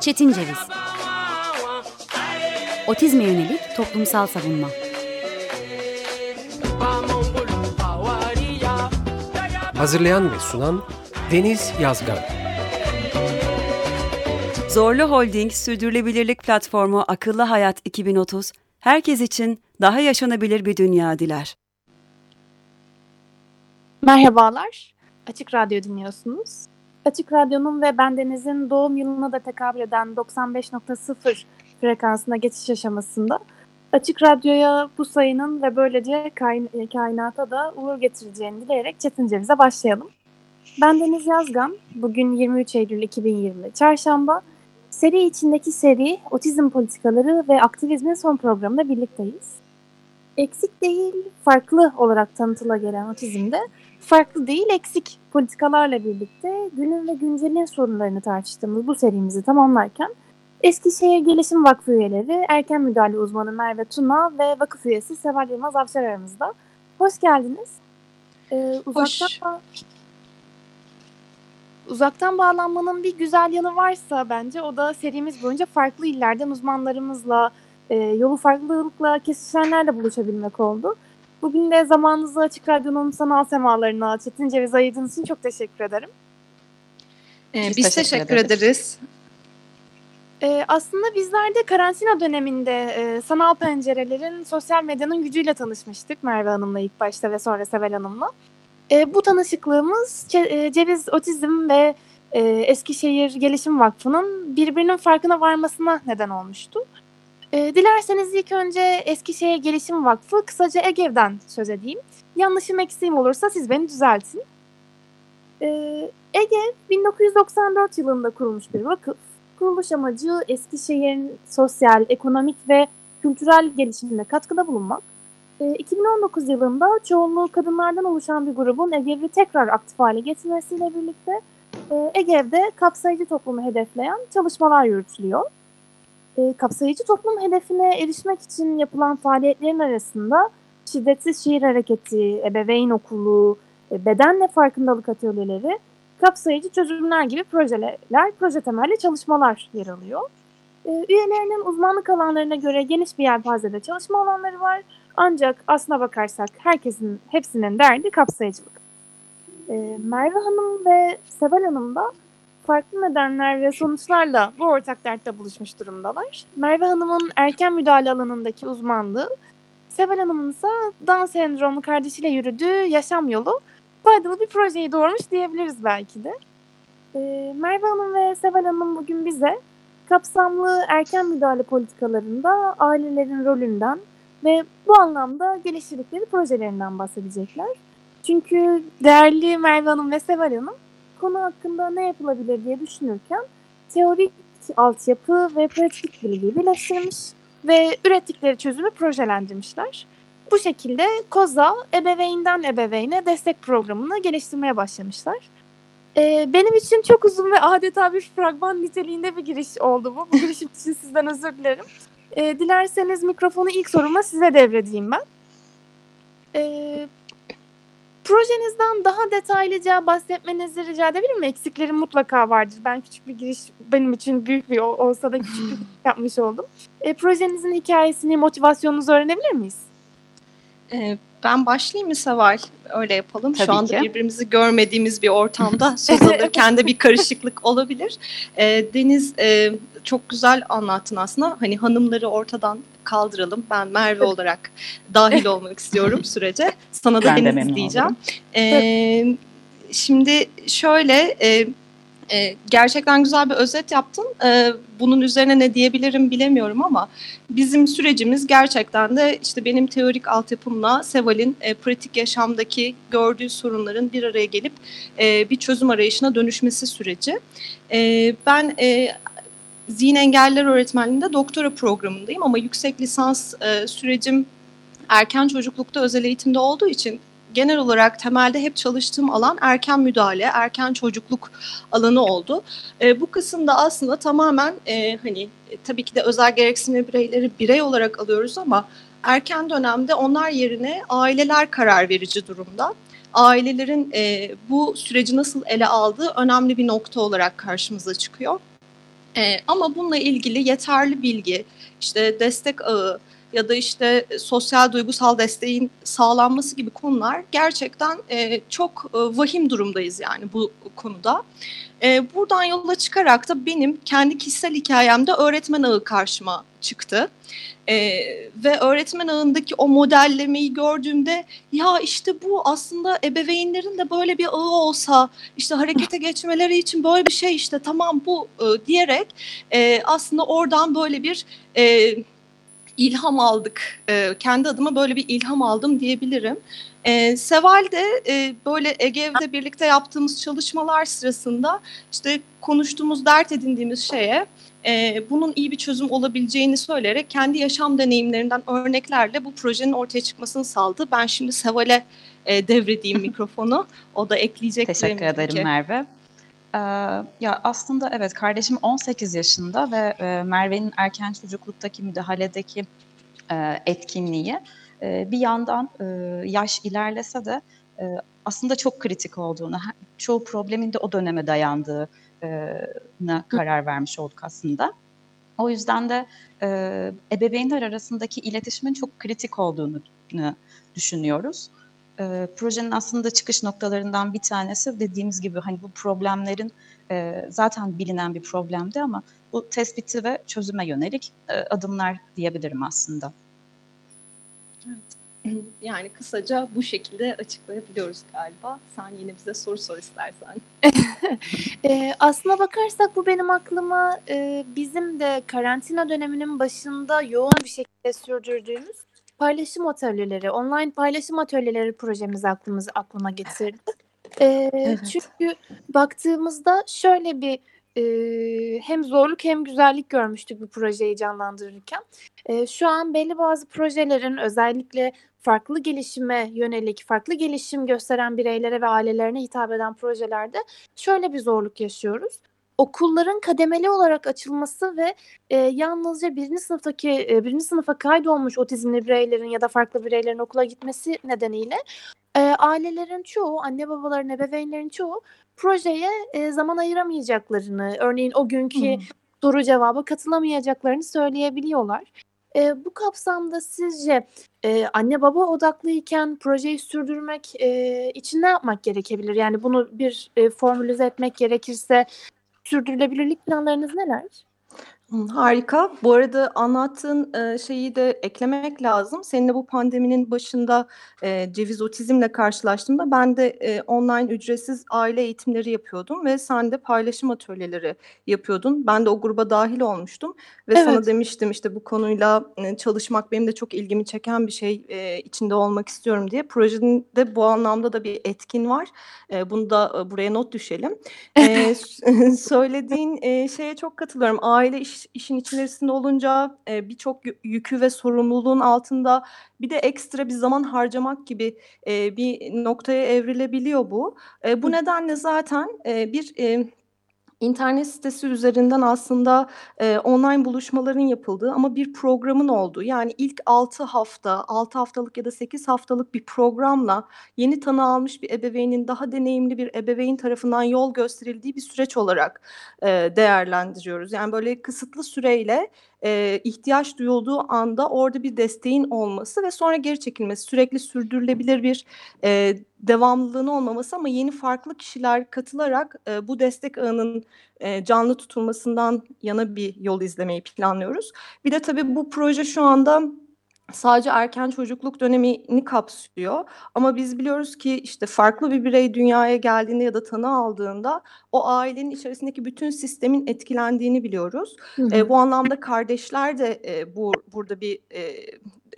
Çetin Ceviz Otizme yönelik toplumsal savunma Hazırlayan ve sunan Deniz Yazgan Zorlu Holding Sürdürülebilirlik Platformu Akıllı Hayat 2030, herkes için daha yaşanabilir bir dünya diler. Merhabalar, Açık Radyo dinliyorsunuz. Açık Radyo'nun ve bendenizin doğum yılına da tekabül eden 95.0 frekansına geçiş aşamasında Açık Radyo'ya bu sayının ve böylece kain kainata da uğur getireceğini dileyerek Çetin Ceviz'e başlayalım. Ben Deniz Yazgan, bugün 23 Eylül 2020 Çarşamba. Seri içindeki seri, otizm politikaları ve aktivizmin son programında birlikteyiz. Eksik değil, farklı olarak tanıtıla gelen otizmde farklı değil eksik politikalarla birlikte günün ve güncelin sorunlarını tartıştığımız bu serimizi tamamlarken Eskişehir Gelişim Vakfı üyeleri, erken müdahale uzmanı Merve Tuna ve vakıf üyesi Seval Yılmaz Avşar aramızda. Hoş geldiniz. Ee, uzaktan, Hoş. uzaktan bağlanmanın bir güzel yanı varsa bence o da serimiz boyunca farklı illerden uzmanlarımızla, e, yolu farklılıkla kesişenlerle buluşabilmek oldu. Bugün de zamanınızı Açık Radyo'nun sanal semalarına Çetin Ceviz ayırdığınız için çok teşekkür ederim. Ee, biz, biz teşekkür, teşekkür ederiz. ederiz. Ee, aslında bizler de karantina döneminde e, sanal pencerelerin sosyal medyanın gücüyle tanışmıştık Merve Hanım'la ilk başta ve sonra Sevel Hanım'la. E, bu tanışıklığımız Ce- Ceviz Otizm ve e, Eskişehir Gelişim Vakfı'nın birbirinin farkına varmasına neden olmuştu. E, dilerseniz ilk önce Eskişehir Gelişim Vakfı, kısaca EGEV'den söz edeyim. Yanlışım eksiğim olursa siz beni düzeltin. E, EGEV 1994 yılında kurulmuş bir vakıf. Kuruluş amacı Eskişehir'in sosyal, ekonomik ve kültürel gelişimine katkıda bulunmak. E, 2019 yılında çoğunluğu kadınlardan oluşan bir grubun EGEV'i tekrar aktif hale getirmesiyle birlikte e, EGEV'de kapsayıcı toplumu hedefleyen çalışmalar yürütülüyor. E, kapsayıcı toplum hedefine erişmek için yapılan faaliyetlerin arasında şiddetsiz şiir hareketi, ebeveyn okulu, e, bedenle farkındalık atölyeleri, kapsayıcı çözümler gibi projeler, proje temelli çalışmalar yer alıyor. E, üyelerinin uzmanlık alanlarına göre geniş bir yelpazede çalışma alanları var. Ancak aslına bakarsak herkesin, hepsinin derdi kapsayıcılık. E, Merve Hanım ve Seval Hanım da farklı nedenler ve sonuçlarla bu ortak dertte buluşmuş durumdalar. Merve Hanım'ın erken müdahale alanındaki uzmanlığı, Seval Hanım'ın ise Down sendromlu kardeşiyle yürüdüğü yaşam yolu faydalı bir projeyi doğurmuş diyebiliriz belki de. Ee, Merve Hanım ve Seval Hanım bugün bize kapsamlı erken müdahale politikalarında ailelerin rolünden ve bu anlamda geliştirdikleri projelerinden bahsedecekler. Çünkü değerli Merve Hanım ve Seval Hanım konu hakkında ne yapılabilir diye düşünürken teorik altyapı ve pratik bilgiyi birleştirmiş ve ürettikleri çözümü projelendirmişler. Bu şekilde KOZA ebeveynden ebeveyne destek programını geliştirmeye başlamışlar. Ee, benim için çok uzun ve adeta bir fragman niteliğinde bir giriş oldu bu. Bu girişim için sizden özür dilerim. Ee, dilerseniz mikrofonu ilk soruma size devredeyim ben. Ee, Projenizden daha detaylıca bahsetmenizi rica edebilir miyim? Eksiklerim mutlaka vardır. Ben küçük bir giriş, benim için büyük bir olsa da küçük bir yapmış oldum. E, projenizin hikayesini, motivasyonunuzu öğrenebilir miyiz? E, ben başlayayım mı Seval? Öyle yapalım. Tabii Şu anda ki. birbirimizi görmediğimiz bir ortamda söz alırken de bir karışıklık olabilir. E, Deniz e, çok güzel anlattın aslında. Hani hanımları ortadan kaldıralım. Ben Merve olarak dahil olmak istiyorum sürece. Sana da ben Deniz de diyeceğim. Ee, şimdi şöyle e, e, gerçekten güzel bir özet yaptın. E, bunun üzerine ne diyebilirim bilemiyorum ama bizim sürecimiz gerçekten de işte benim teorik altyapımla Seval'in e, pratik yaşamdaki gördüğü sorunların bir araya gelip e, bir çözüm arayışına dönüşmesi süreci. E, ben e, zihin engelliler öğretmenliğinde doktora programındayım ama yüksek lisans e, sürecim erken çocuklukta özel eğitimde olduğu için genel olarak temelde hep çalıştığım alan erken müdahale, erken çocukluk alanı oldu. E, bu kısımda aslında tamamen e, hani e, tabii ki de özel gereksinimli bireyleri birey olarak alıyoruz ama erken dönemde onlar yerine aileler karar verici durumda. ailelerin e, bu süreci nasıl ele aldığı önemli bir nokta olarak karşımıza çıkıyor. E, ama bununla ilgili yeterli bilgi, işte destek ağı ya da işte sosyal duygusal desteğin sağlanması gibi konular gerçekten e, çok e, vahim durumdayız yani bu konuda. E, buradan yola çıkarak da benim kendi kişisel hikayemde öğretmen ağı karşıma çıktı. E, ve öğretmen ağındaki o modellemeyi gördüğümde ya işte bu aslında ebeveynlerin de böyle bir ağı olsa işte harekete geçmeleri için böyle bir şey işte tamam bu e, diyerek e, aslında oradan böyle bir e, ilham aldık. E, kendi adıma böyle bir ilham aldım diyebilirim. E, Seval de e, böyle Ege'de birlikte yaptığımız çalışmalar sırasında işte konuştuğumuz, dert edindiğimiz şeye e, bunun iyi bir çözüm olabileceğini söyleyerek kendi yaşam deneyimlerinden örneklerle bu projenin ortaya çıkmasını sağladı. Ben şimdi Seval'e e, devredeyim mikrofonu. O da ekleyecek. Teşekkür ederim ki. Merve. Ee, ya aslında evet kardeşim 18 yaşında ve e, Merve'nin erken çocukluktaki müdahaledeki e, etkinliği e, bir yandan e, yaş ilerlese de e, aslında çok kritik olduğunu, çoğu problemin de o döneme dayandığına karar vermiş olduk aslında. O yüzden de e, ebeveynler arasındaki iletişimin çok kritik olduğunu düşünüyoruz. E, projenin aslında çıkış noktalarından bir tanesi dediğimiz gibi hani bu problemlerin e, zaten bilinen bir problemdi ama bu tespiti ve çözüme yönelik e, adımlar diyebilirim aslında. Evet. Yani kısaca bu şekilde açıklayabiliyoruz galiba. Sen yine bize soru sor istersen. e, aslına bakarsak bu benim aklıma e, bizim de karantina döneminin başında yoğun bir şekilde sürdürdüğümüz paylaşım atölyeleri, online paylaşım atölyeleri projemiz aklımız aklıma getirdi. E, evet. Çünkü baktığımızda şöyle bir e, hem zorluk hem güzellik görmüştük bu projeyi canlandırırken. E, şu an belli bazı projelerin özellikle farklı gelişime yönelik, farklı gelişim gösteren bireylere ve ailelerine hitap eden projelerde şöyle bir zorluk yaşıyoruz. Okulların kademeli olarak açılması ve e, yalnızca birinci sınıftaki e, birinci sınıfa kaydolmuş otizmli bireylerin ya da farklı bireylerin okula gitmesi nedeniyle e, ailelerin çoğu, anne babaların, ebeveynlerin çoğu projeye e, zaman ayıramayacaklarını, örneğin o günkü hmm. soru cevaba katılamayacaklarını söyleyebiliyorlar. E, bu kapsamda sizce e, anne baba odaklıyken projeyi sürdürmek e, için ne yapmak gerekebilir? Yani bunu bir e, formülize etmek gerekirse sürdürülebilirlik planlarınız neler? Harika. Bu arada anlattığın şeyi de eklemek lazım. Seninle bu pandeminin başında ceviz otizmle karşılaştığımda ben de online ücretsiz aile eğitimleri yapıyordum ve sen de paylaşım atölyeleri yapıyordun. Ben de o gruba dahil olmuştum ve evet. sana demiştim işte bu konuyla çalışmak benim de çok ilgimi çeken bir şey içinde olmak istiyorum diye. Projenin de bu anlamda da bir etkin var. Bunu da buraya not düşelim. Söylediğin şeye çok katılıyorum. Aile iş işin içerisinde olunca e, birçok yükü ve sorumluluğun altında bir de ekstra bir zaman harcamak gibi e, bir noktaya evrilebiliyor bu. E, bu nedenle zaten e, bir e, internet sitesi üzerinden aslında e, online buluşmaların yapıldığı ama bir programın olduğu yani ilk 6 hafta, 6 haftalık ya da 8 haftalık bir programla yeni tanı almış bir ebeveynin daha deneyimli bir ebeveyn tarafından yol gösterildiği bir süreç olarak e, değerlendiriyoruz. Yani böyle kısıtlı süreyle e, ihtiyaç duyulduğu anda orada bir desteğin olması ve sonra geri çekilmesi sürekli sürdürülebilir bir e, devamlılığın olmaması ama yeni farklı kişiler katılarak e, bu destek ağının e, canlı tutulmasından yana bir yol izlemeyi planlıyoruz. Bir de tabii bu proje şu anda sadece erken çocukluk dönemini kapsıyor. Ama biz biliyoruz ki işte farklı bir birey dünyaya geldiğinde ya da tanı aldığında o ailenin içerisindeki bütün sistemin etkilendiğini biliyoruz. Hı hı. E, bu anlamda kardeşler de e, bu burada bir e,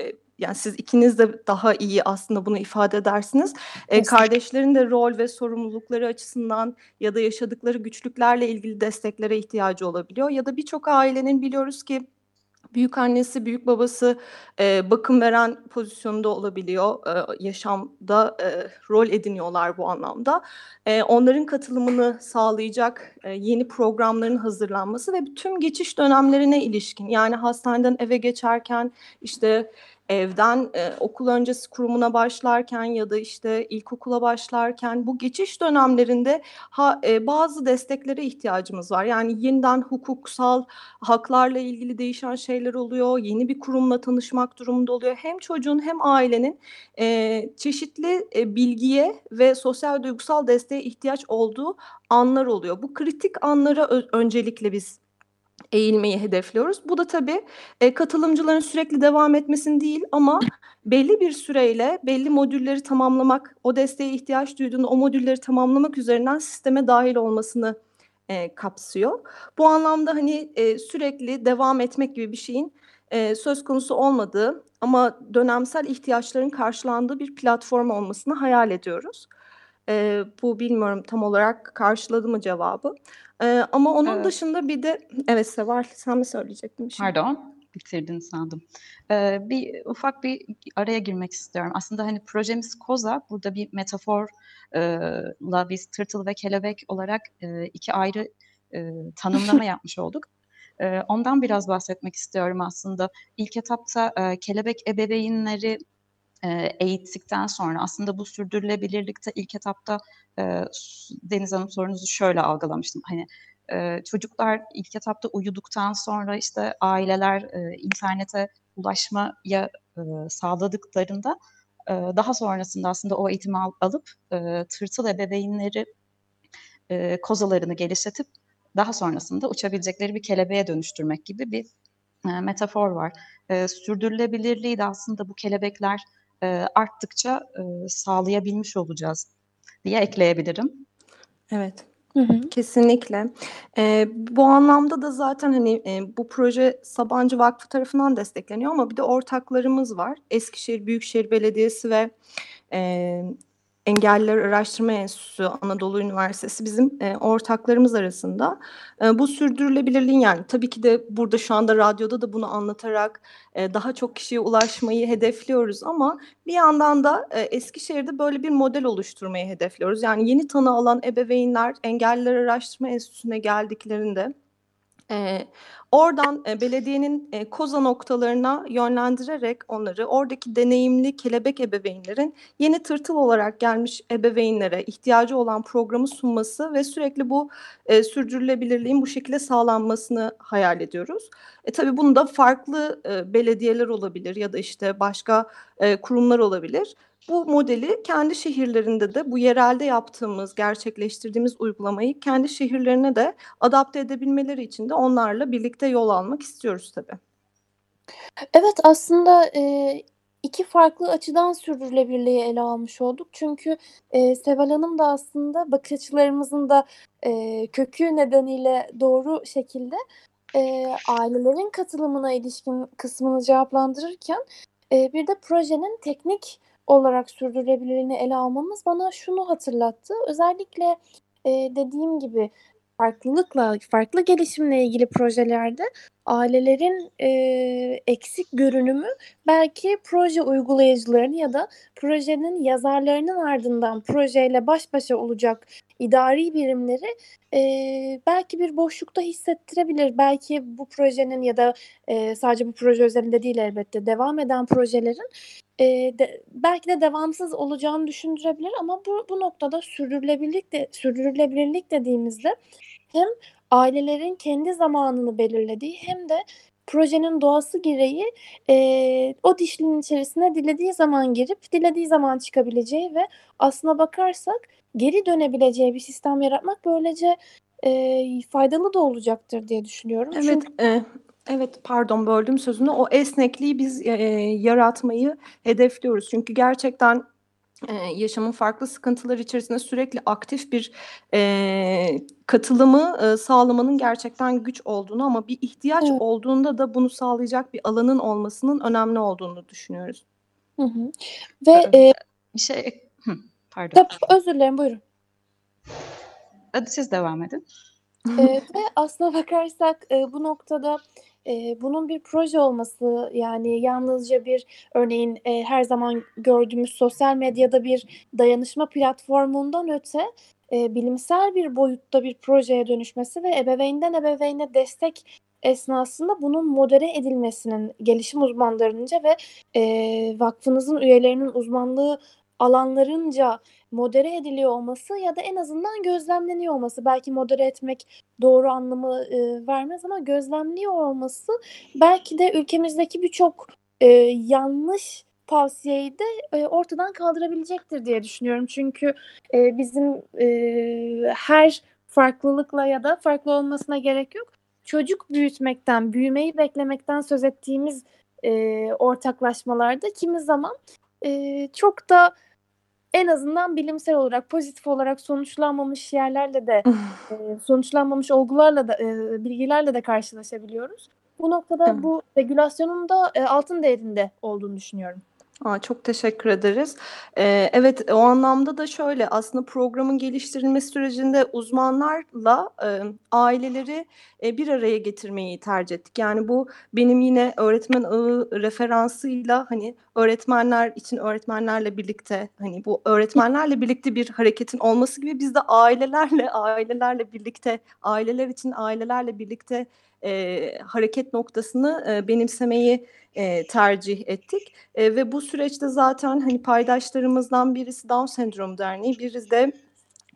e, yani siz ikiniz de daha iyi aslında bunu ifade edersiniz. E, kardeşlerin de rol ve sorumlulukları açısından ya da yaşadıkları güçlüklerle ilgili desteklere ihtiyacı olabiliyor. Ya da birçok ailenin biliyoruz ki büyük annesi, büyük babası e, bakım veren pozisyonda olabiliyor. E, yaşamda e, rol ediniyorlar bu anlamda. E, onların katılımını sağlayacak e, yeni programların hazırlanması ve tüm geçiş dönemlerine ilişkin yani hastaneden eve geçerken işte evden e, okul öncesi kurumuna başlarken ya da işte ilkokula başlarken bu geçiş dönemlerinde ha, e, bazı desteklere ihtiyacımız var. Yani yeniden hukuksal haklarla ilgili değişen şeyler oluyor. Yeni bir kurumla tanışmak durumunda oluyor. Hem çocuğun hem ailenin e, çeşitli e, bilgiye ve sosyal duygusal desteğe ihtiyaç olduğu anlar oluyor. Bu kritik anlara öncelikle biz eğilmeyi hedefliyoruz. Bu da tabii e, katılımcıların sürekli devam etmesini değil ama belli bir süreyle belli modülleri tamamlamak, o desteğe ihtiyaç duyduğunda o modülleri tamamlamak üzerinden sisteme dahil olmasını e, kapsıyor. Bu anlamda hani e, sürekli devam etmek gibi bir şeyin e, söz konusu olmadığı ama dönemsel ihtiyaçların karşılandığı bir platform olmasını hayal ediyoruz. E, bu bilmiyorum tam olarak karşıladı mı cevabı. Ee, ama onun Evet. dışında bir de evet Seval sen mi söyleyecektin bir Pardon, bitirdin sandım. Ee, bir ufak bir araya girmek istiyorum. Aslında hani projemiz Koza, burada bir metaforla biz tırtıl ve kelebek olarak e, iki ayrı e, tanımlama yapmış olduk. E, ondan biraz bahsetmek istiyorum aslında. İlk etapta e, kelebek ebeveynleri e, eğittikten sonra aslında bu sürdürülebilirlikte ilk etapta e, Deniz Hanım sorunuzu şöyle algılamıştım. Hani e, çocuklar ilk etapta uyuduktan sonra işte aileler e, internete ulaşmaya e, sağladıklarında e, daha sonrasında aslında o eğitimi al, alıp e, tırtıl ebeveynleri e, kozalarını geliştirip daha sonrasında uçabilecekleri bir kelebeğe dönüştürmek gibi bir e, metafor var. E, sürdürülebilirliği de aslında bu kelebekler e, arttıkça e, sağlayabilmiş olacağız diye ekleyebilirim. Evet. Hı hı. Kesinlikle. Ee, bu anlamda da zaten hani e, bu proje Sabancı Vakfı tarafından destekleniyor ama bir de ortaklarımız var. Eskişehir Büyükşehir Belediyesi ve e, Engelliler Araştırma Enstitüsü Anadolu Üniversitesi bizim e, ortaklarımız arasında. E, bu sürdürülebilirliğin yani tabii ki de burada şu anda radyoda da bunu anlatarak e, daha çok kişiye ulaşmayı hedefliyoruz ama bir yandan da e, Eskişehir'de böyle bir model oluşturmayı hedefliyoruz. Yani yeni tanı alan ebeveynler Engelliler Araştırma Enstitüsü'ne geldiklerinde e, oradan e, belediyenin e, koza noktalarına yönlendirerek onları oradaki deneyimli kelebek ebeveynlerin yeni tırtıl olarak gelmiş ebeveynlere ihtiyacı olan programı sunması ve sürekli bu e, sürdürülebilirliğin bu şekilde sağlanmasını hayal ediyoruz. E, tabii bunda farklı e, belediyeler olabilir ya da işte başka e, kurumlar olabilir bu modeli kendi şehirlerinde de bu yerelde yaptığımız, gerçekleştirdiğimiz uygulamayı kendi şehirlerine de adapte edebilmeleri için de onlarla birlikte yol almak istiyoruz tabii. Evet aslında e, iki farklı açıdan sürdürülebilirliği ele almış olduk. Çünkü e, Seval Hanım da aslında bakış açılarımızın da e, kökü nedeniyle doğru şekilde e, ailelerin katılımına ilişkin kısmını cevaplandırırken e, bir de projenin teknik olarak sürdürülebilirliğini ele almamız bana şunu hatırlattı. Özellikle e, dediğim gibi farklılıkla, farklı gelişimle ilgili projelerde ailelerin e, eksik görünümü belki proje uygulayıcılarını ya da projenin yazarlarının ardından projeyle baş başa olacak idari birimleri e, belki bir boşlukta hissettirebilir. Belki bu projenin ya da e, sadece bu proje özelinde değil elbette devam eden projelerin e, de, belki de devamsız olacağını düşündürebilir ama bu, bu noktada sürdürülebilirlik de sürdürülebilirlik dediğimizde hem ailelerin kendi zamanını belirlediği hem de projenin doğası gereği e, o dişlinin içerisine dilediği zaman girip dilediği zaman çıkabileceği ve aslına bakarsak geri dönebileceği bir sistem yaratmak böylece e, faydalı da olacaktır diye düşünüyorum. Evet, Çünkü... e, evet pardon böldüm sözünü. O esnekliği biz e, yaratmayı hedefliyoruz. Çünkü gerçekten e, yaşamın farklı sıkıntılar içerisinde sürekli aktif bir e, katılımı e, sağlamanın gerçekten güç olduğunu ama bir ihtiyaç evet. olduğunda da bunu sağlayacak bir alanın olmasının önemli olduğunu düşünüyoruz. Hı hı. Ve e, bir şey hı, pardon. Tabii, özür dilerim buyurun. Hadi siz devam edin. e, ve aslına bakarsak e, bu noktada e, bunun bir proje olması yani yalnızca bir örneğin e, her zaman gördüğümüz sosyal medyada bir dayanışma platformundan öte e, bilimsel bir boyutta bir projeye dönüşmesi ve ebeveynden ebeveyne destek esnasında bunun modere edilmesinin gelişim uzmanlarınca ve e, vakfınızın üyelerinin uzmanlığı alanlarınca modere ediliyor olması ya da en azından gözlemleniyor olması belki modere etmek doğru anlamı e, vermez ama gözlemliyor olması belki de ülkemizdeki birçok e, yanlış tavsiyeyi de e, ortadan kaldırabilecektir diye düşünüyorum. Çünkü e, bizim e, her farklılıkla ya da farklı olmasına gerek yok. Çocuk büyütmekten, büyümeyi beklemekten söz ettiğimiz e, ortaklaşmalarda kimi zaman e, çok da en azından bilimsel olarak pozitif olarak sonuçlanmamış yerlerle de e, sonuçlanmamış olgularla da e, bilgilerle de karşılaşabiliyoruz. Bu noktada bu regülasyonun da e, altın değerinde olduğunu düşünüyorum. Aa, çok teşekkür ederiz. Ee, evet, o anlamda da şöyle aslında programın geliştirilmesi sürecinde uzmanlarla e, aileleri e, bir araya getirmeyi tercih ettik. Yani bu benim yine öğretmen ağı referansıyla hani öğretmenler için öğretmenlerle birlikte hani bu öğretmenlerle birlikte bir hareketin olması gibi biz de ailelerle ailelerle birlikte aileler için ailelerle birlikte e, hareket noktasını e, benimsemeyi e, tercih ettik. E, ve bu süreçte zaten hani paydaşlarımızdan birisi Down Sendrom Derneği, birisi de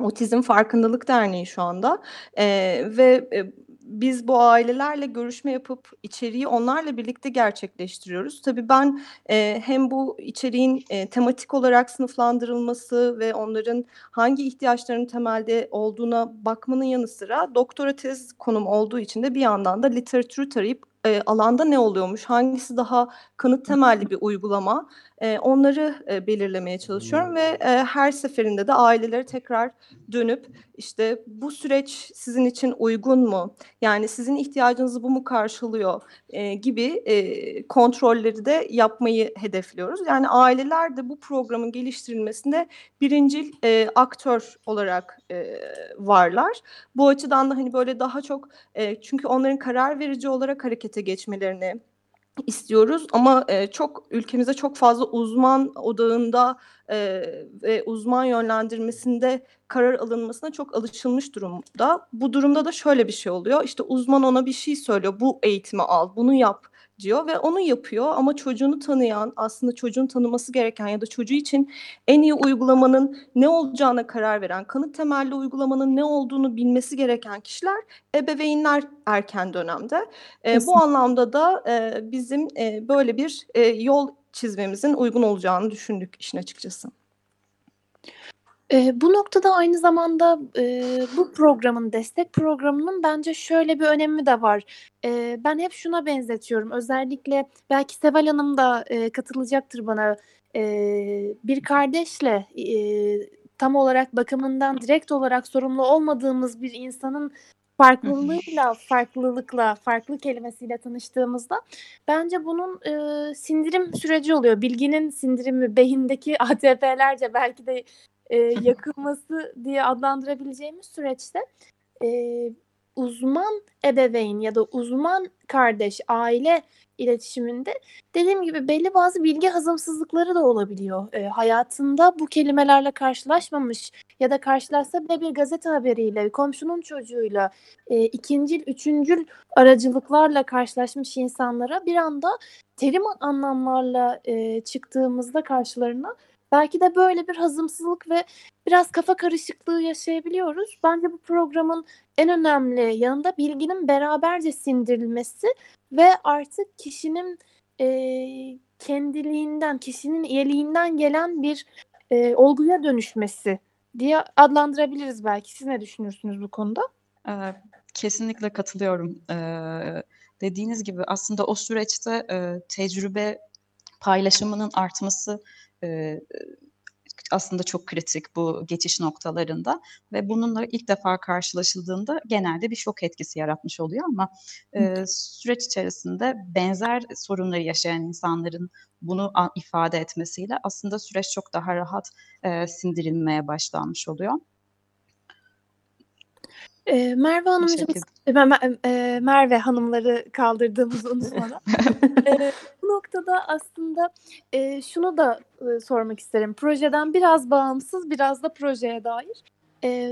Otizm Farkındalık Derneği şu anda e, ve e, biz bu ailelerle görüşme yapıp içeriği onlarla birlikte gerçekleştiriyoruz. Tabii ben e, hem bu içeriğin e, tematik olarak sınıflandırılması ve onların hangi ihtiyaçlarının temelde olduğuna bakmanın yanı sıra doktora tez konum olduğu için de bir yandan da literatürü tarayıp e, alanda ne oluyormuş, hangisi daha kanıt temelli bir uygulama, e, onları e, belirlemeye çalışıyorum ve e, her seferinde de aileleri tekrar dönüp işte bu süreç sizin için uygun mu, yani sizin ihtiyacınızı bu mu karşılıyor e, gibi e, kontrolleri de yapmayı hedefliyoruz. Yani aileler de bu programın geliştirilmesinde birincil e, aktör olarak e, varlar. Bu açıdan da hani böyle daha çok e, çünkü onların karar verici olarak harekete geçmelerini istiyoruz ama e, çok ülkemizde çok fazla uzman odağında e, ve uzman yönlendirmesinde karar alınmasına çok alışılmış durumda. Bu durumda da şöyle bir şey oluyor. İşte uzman ona bir şey söylüyor. Bu eğitimi al, bunu yap diyor ve onu yapıyor ama çocuğunu tanıyan aslında çocuğun tanıması gereken ya da çocuğu için en iyi uygulamanın ne olacağına karar veren kanıt temelli uygulamanın ne olduğunu bilmesi gereken kişiler ebeveynler erken dönemde. E, bu anlamda da e, bizim e, böyle bir e, yol çizmemizin uygun olacağını düşündük işin açıkçası. Eee, bu noktada aynı zamanda, eee, bu programın, destek programının bence şöyle bir önemi de var. Eee, ben hep şuna benzetiyorum. Özellikle belki Seval Hanım da, eee, katılacaktır bana. Eee, bir kardeşle, eee, tam olarak bakımından direkt olarak sorumlu olmadığımız bir insanın farklılığıyla, farklılıkla, farklı kelimesiyle tanıştığımızda bence bunun, eee, sindirim süreci oluyor. Bilginin sindirimi, beyindeki ATP'lerce belki de e, yakılması diye adlandırabileceğimiz süreçte e, uzman ebeveyn ya da uzman kardeş, aile iletişiminde dediğim gibi belli bazı bilgi hazımsızlıkları da olabiliyor. E, hayatında bu kelimelerle karşılaşmamış ya da karşılaşsa bile bir gazete haberiyle, komşunun çocuğuyla, e, ikincil, üçüncül aracılıklarla karşılaşmış insanlara bir anda terim anlamlarla e, çıktığımızda karşılarına Belki de böyle bir hazımsızlık ve biraz kafa karışıklığı yaşayabiliyoruz. Bence bu programın en önemli yanında bilginin beraberce sindirilmesi ve artık kişinin e, kendiliğinden, kişinin iyiliğinden gelen bir e, olguya dönüşmesi diye adlandırabiliriz belki. Siz ne düşünürsünüz bu konuda? Kesinlikle katılıyorum. Dediğiniz gibi aslında o süreçte tecrübe paylaşımının artması e, aslında çok kritik bu geçiş noktalarında ve bununla ilk defa karşılaşıldığında genelde bir şok etkisi yaratmış oluyor ama e, süreç içerisinde benzer sorunları yaşayan insanların bunu ifade etmesiyle aslında süreç çok daha rahat e, sindirilmeye başlanmış oluyor. E, Merve Hanımcığım, e, Merve Hanımları kaldırdığımızı unutmadan. e, noktada aslında e, şunu da e, sormak isterim. Projeden biraz bağımsız, biraz da projeye dair. E,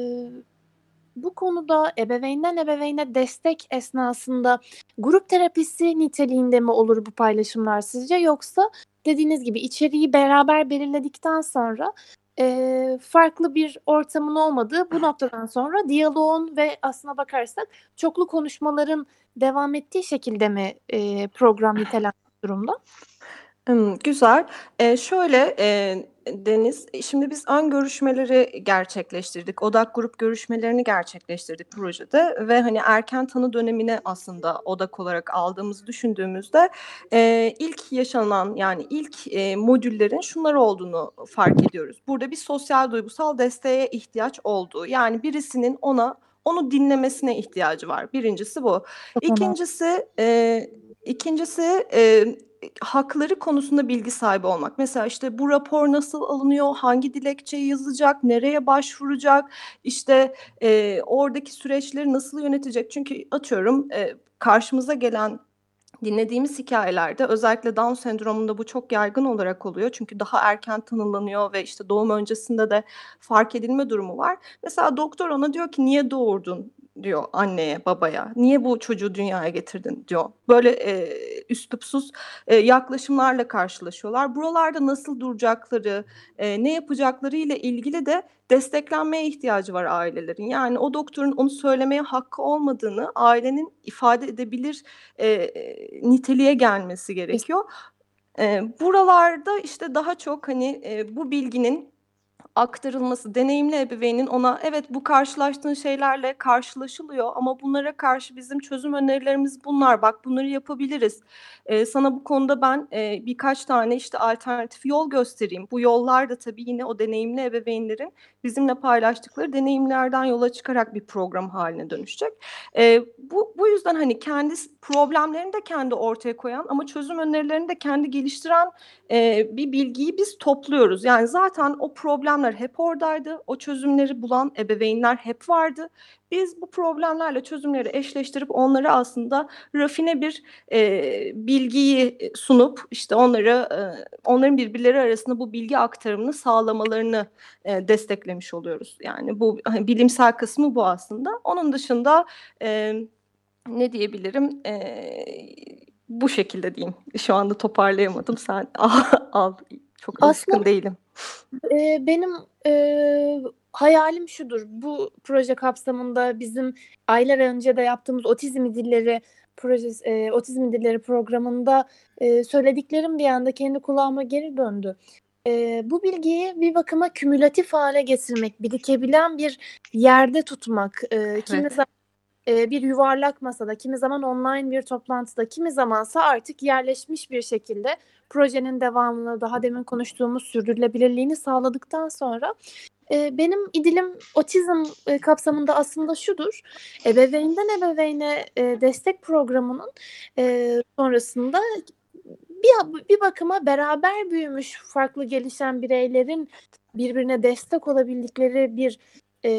bu konuda ebeveynden ebeveyne destek esnasında grup terapisi niteliğinde mi olur bu paylaşımlar sizce yoksa dediğiniz gibi içeriği beraber belirledikten sonra e, farklı bir ortamın olmadığı bu noktadan sonra diyaloğun ve aslına bakarsak çoklu konuşmaların devam ettiği şekilde mi e, program nitelenmiş durumda? güzel. Eee, şöyle, eee, Deniz, şimdi biz ön görüşmeleri gerçekleştirdik. Odak grup görüşmelerini gerçekleştirdik projede ve, hani, erken tanı dönemine aslında odak olarak aldığımızı düşündüğümüzde, eee, ilk yaşanan, yani, ilk, eee, modüllerin şunlar olduğunu fark ediyoruz. Burada bir sosyal duygusal desteğe ihtiyaç olduğu, yani, birisinin ona onu dinlemesine ihtiyacı var. Birincisi bu. İkincisi, eee, ikincisi, eee hakları konusunda bilgi sahibi olmak. Mesela işte bu rapor nasıl alınıyor, hangi dilekçeyi yazacak, nereye başvuracak, işte e, oradaki süreçleri nasıl yönetecek. Çünkü atıyorum e, karşımıza gelen dinlediğimiz hikayelerde özellikle Down sendromunda bu çok yaygın olarak oluyor. Çünkü daha erken tanımlanıyor ve işte doğum öncesinde de fark edilme durumu var. Mesela doktor ona diyor ki niye doğurdun? Diyor anneye, babaya. Niye bu çocuğu dünyaya getirdin diyor. Böyle e, üslupsuz e, yaklaşımlarla karşılaşıyorlar. Buralarda nasıl duracakları, e, ne yapacakları ile ilgili de desteklenmeye ihtiyacı var ailelerin. Yani o doktorun onu söylemeye hakkı olmadığını ailenin ifade edebilir e, niteliğe gelmesi gerekiyor. E, buralarda işte daha çok hani e, bu bilginin aktarılması, deneyimli ebeveynin ona evet bu karşılaştığın şeylerle karşılaşılıyor ama bunlara karşı bizim çözüm önerilerimiz bunlar. Bak bunları yapabiliriz. Ee, sana bu konuda ben e, birkaç tane işte alternatif yol göstereyim. Bu yollar da tabii yine o deneyimli ebeveynlerin bizimle paylaştıkları deneyimlerden yola çıkarak bir program haline dönüşecek. Ee, bu, bu yüzden hani kendi problemlerini de kendi ortaya koyan ama çözüm önerilerini de kendi geliştiren e, bir bilgiyi biz topluyoruz. Yani zaten o problemler hep oradaydı. O çözümleri bulan ebeveynler hep vardı. Biz bu problemlerle çözümleri eşleştirip onları aslında rafine bir e, bilgiyi sunup işte onları e, onların birbirleri arasında bu bilgi aktarımını sağlamalarını e, desteklemiş oluyoruz. Yani bu hani, bilimsel kısmı bu aslında. Onun dışında e, ne diyebilirim? E, bu şekilde diyeyim. Şu anda toparlayamadım. Sen al, al. Çok alışkın değilim. E, benim e, hayalim şudur. Bu proje kapsamında bizim aylar önce de yaptığımız otizm dilleri projesi, e, otizm dilleri programında e, söylediklerim bir anda kendi kulağıma geri döndü. E, bu bilgiyi bir bakıma kümülatif hale getirmek, birikebilen bir yerde tutmak, e, kimi evet. zaman bir yuvarlak masada, kimi zaman online bir toplantıda, kimi zamansa artık yerleşmiş bir şekilde projenin devamını, daha demin konuştuğumuz sürdürülebilirliğini sağladıktan sonra benim idilim otizm kapsamında aslında şudur. Ebeveynden ebeveyne destek programının sonrasında bir, bir bakıma beraber büyümüş farklı gelişen bireylerin birbirine destek olabildikleri bir e,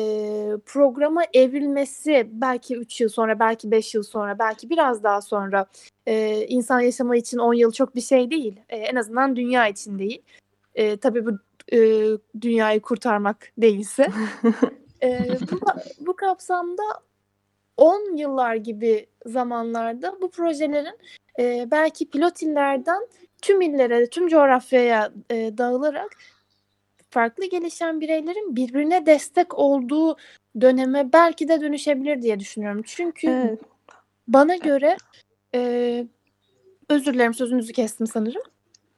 programa evrilmesi belki 3 yıl sonra, belki 5 yıl sonra, belki biraz daha sonra e, insan yaşamı için 10 yıl çok bir şey değil. E, en azından dünya için değil. E, tabii bu e, dünyayı kurtarmak değilse. e, bu, bu kapsamda 10 yıllar gibi zamanlarda bu projelerin e, belki pilot illerden tüm illere, tüm coğrafyaya e, dağılarak farklı gelişen bireylerin birbirine destek olduğu döneme belki de dönüşebilir diye düşünüyorum. Çünkü evet. bana göre e, özür dilerim sözünüzü kestim sanırım.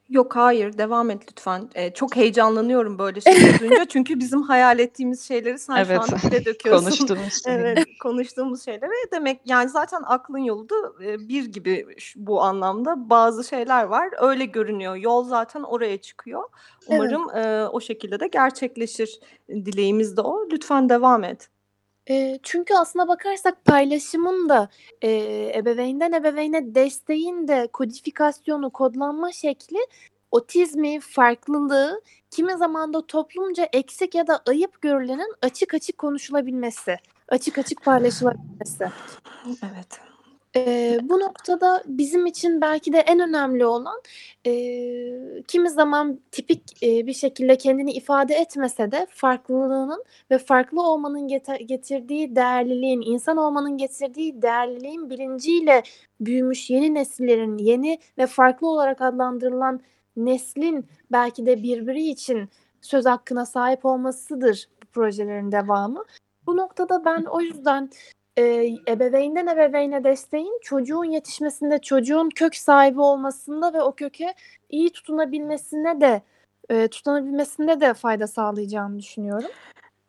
Yok hayır devam et lütfen. Ee, çok heyecanlanıyorum böyle şeyleri duyunca çünkü bizim hayal ettiğimiz şeyleri sen evet. şu an dile döküyorsun. konuştuğumuz evet konuştuğumuz şeyleri demek yani zaten aklın yolu da e, bir gibi bu anlamda bazı şeyler var öyle görünüyor yol zaten oraya çıkıyor. Umarım evet. e, o şekilde de gerçekleşir dileğimiz de o lütfen devam et. Eee, çünkü aslına bakarsak paylaşımın da, eee, ebeveynden ebeveyne desteğin de kodifikasyonu, kodlanma şekli otizmi, farklılığı, kimi zaman da toplumca eksik ya da ayıp görülenin açık açık konuşulabilmesi, açık açık paylaşılabilmesi. Evet. E, bu noktada bizim için belki de en önemli olan e, kimi zaman tipik e, bir şekilde kendini ifade etmese de farklılığının ve farklı olmanın getirdiği değerliliğin, insan olmanın getirdiği değerliliğin bilinciyle büyümüş yeni nesillerin, yeni ve farklı olarak adlandırılan neslin belki de birbiri için söz hakkına sahip olmasıdır bu projelerin devamı. Bu noktada ben o yüzden e, ebeveynden ebeveyne desteğin çocuğun yetişmesinde, çocuğun kök sahibi olmasında ve o köke iyi tutunabilmesine de e, tutunabilmesinde de fayda sağlayacağını düşünüyorum.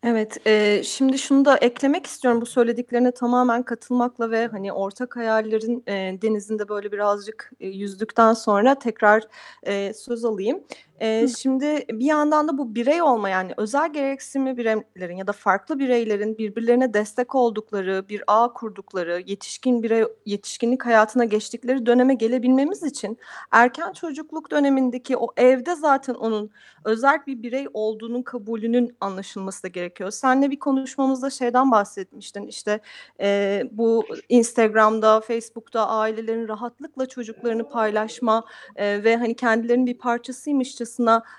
Evet, eee, şimdi şunu da eklemek istiyorum bu söylediklerine tamamen katılmakla ve hani ortak hayallerin eee, denizinde böyle birazcık eee, yüzdükten sonra tekrar eee, söz alayım. Eee, şimdi bir yandan da bu birey olma yani özel gereksinimli bireylerin ya da farklı bireylerin birbirlerine destek oldukları, bir ağ kurdukları, yetişkin birey yetişkinlik hayatına geçtikleri döneme gelebilmemiz için erken çocukluk dönemindeki o evde zaten onun özel bir birey olduğunun kabulünün anlaşılması da gerekiyor. Seninle bir konuşmamızda şeyden bahsetmiştin işte e, bu Instagram'da, Facebook'ta ailelerin rahatlıkla çocuklarını paylaşma e, ve hani kendilerinin bir parçasıymışçasına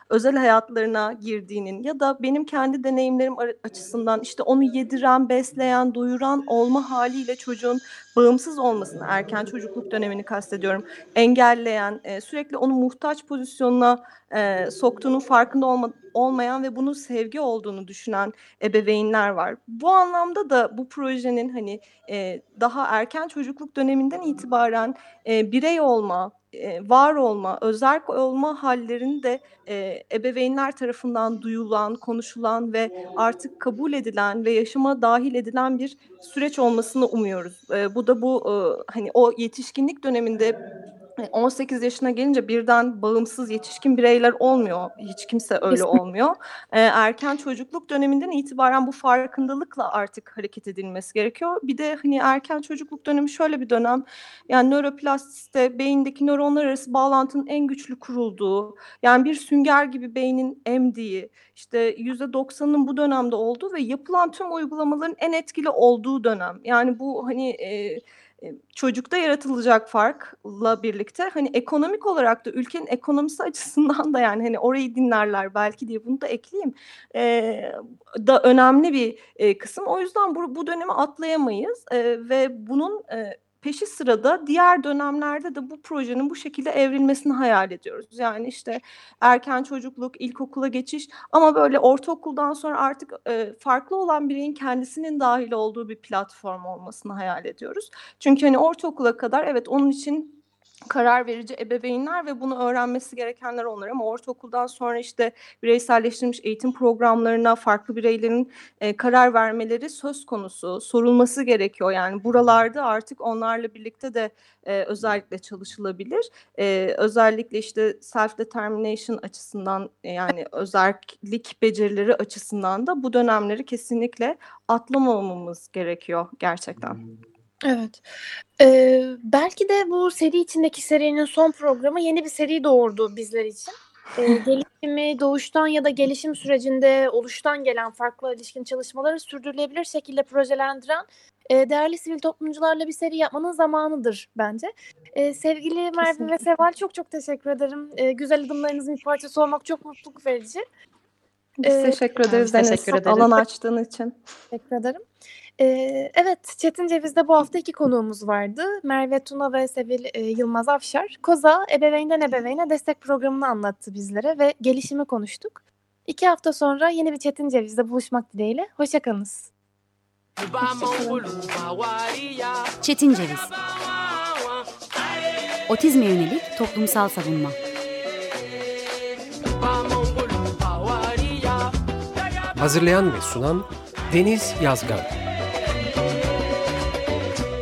özel hayatlarına girdiğinin ya da benim kendi deneyimlerim açısından işte onu yediren, besleyen, doyuran olma haliyle çocuğun bağımsız olmasını, erken çocukluk dönemini kastediyorum, engelleyen, e, sürekli onu muhtaç pozisyonuna e, soktuğunun farkında olma, olmayan ve bunun sevgi olduğunu düşünen ebeveynler var. Bu anlamda da bu projenin hani e, daha erken çocukluk döneminden itibaren e, birey olma, var olma, özel olma hallerini de e, ebeveynler tarafından duyulan, konuşulan ve artık kabul edilen ve yaşama dahil edilen bir süreç olmasını umuyoruz. E, bu da bu e, hani o yetişkinlik döneminde 18 yaşına gelince birden bağımsız yetişkin bireyler olmuyor. Hiç kimse öyle olmuyor. Ee, erken çocukluk döneminden itibaren bu farkındalıkla artık hareket edilmesi gerekiyor. Bir de hani erken çocukluk dönemi şöyle bir dönem. Yani nöroplastisite beyindeki nöronlar arası bağlantının en güçlü kurulduğu, yani bir sünger gibi beynin emdiği, işte %90'ın bu dönemde olduğu ve yapılan tüm uygulamaların en etkili olduğu dönem. Yani bu hani e, çocukta yaratılacak farkla birlikte hani ekonomik olarak da ülkenin ekonomisi açısından da yani hani orayı dinlerler belki diye bunu da ekleyeyim e, da önemli bir e, kısım. O yüzden bu, bu dönemi atlayamayız e, ve bunun e, peşi sırada diğer dönemlerde de bu projenin bu şekilde evrilmesini hayal ediyoruz. Yani işte erken çocukluk, ilkokula geçiş ama böyle ortaokuldan sonra artık e, farklı olan bireyin kendisinin dahil olduğu bir platform olmasını hayal ediyoruz. Çünkü hani ortaokula kadar evet onun için karar verici ebeveynler ve bunu öğrenmesi gerekenler onlar ama ortaokuldan sonra işte bireyselleştirilmiş eğitim programlarına farklı bireylerin e, karar vermeleri söz konusu, sorulması gerekiyor. Yani buralarda artık onlarla birlikte de e, özellikle çalışılabilir. E, özellikle işte self determination açısından e, yani özellik becerileri açısından da bu dönemleri kesinlikle atlamamamız gerekiyor gerçekten. Evet. Eee, belki de bu seri içindeki serinin son programı yeni bir seri doğurdu bizler için. Eee, gelişimi, doğuştan ya da gelişim sürecinde oluştan gelen farklı ilişkin çalışmaları sürdürülebilir şekilde projelendiren eee, değerli sivil toplumcularla bir seri yapmanın zamanıdır bence. Eee, sevgili Merve ve Seval çok çok teşekkür ederim. Eee, güzel adımlarınızın bir parçası olmak çok mutluluk verici. Biz teşekkür ederiz Deniz, teşekkür ederiz. alan açtığın için. Teşekkür ederim. Eee, evet, Çetin Ceviz'de bu hafta iki konuğumuz vardı. Merve Tuna ve Sevil Yılmaz Afşar. Koza, ebeveynden ebeveyne destek programını anlattı bizlere ve gelişimi konuştuk. İki hafta sonra yeni bir Çetin Ceviz'de buluşmak dileğiyle. Hoşçakalınız. Çetin Ceviz Otizme yönelik toplumsal savunma Hazırlayan ve sunan Deniz Yazgan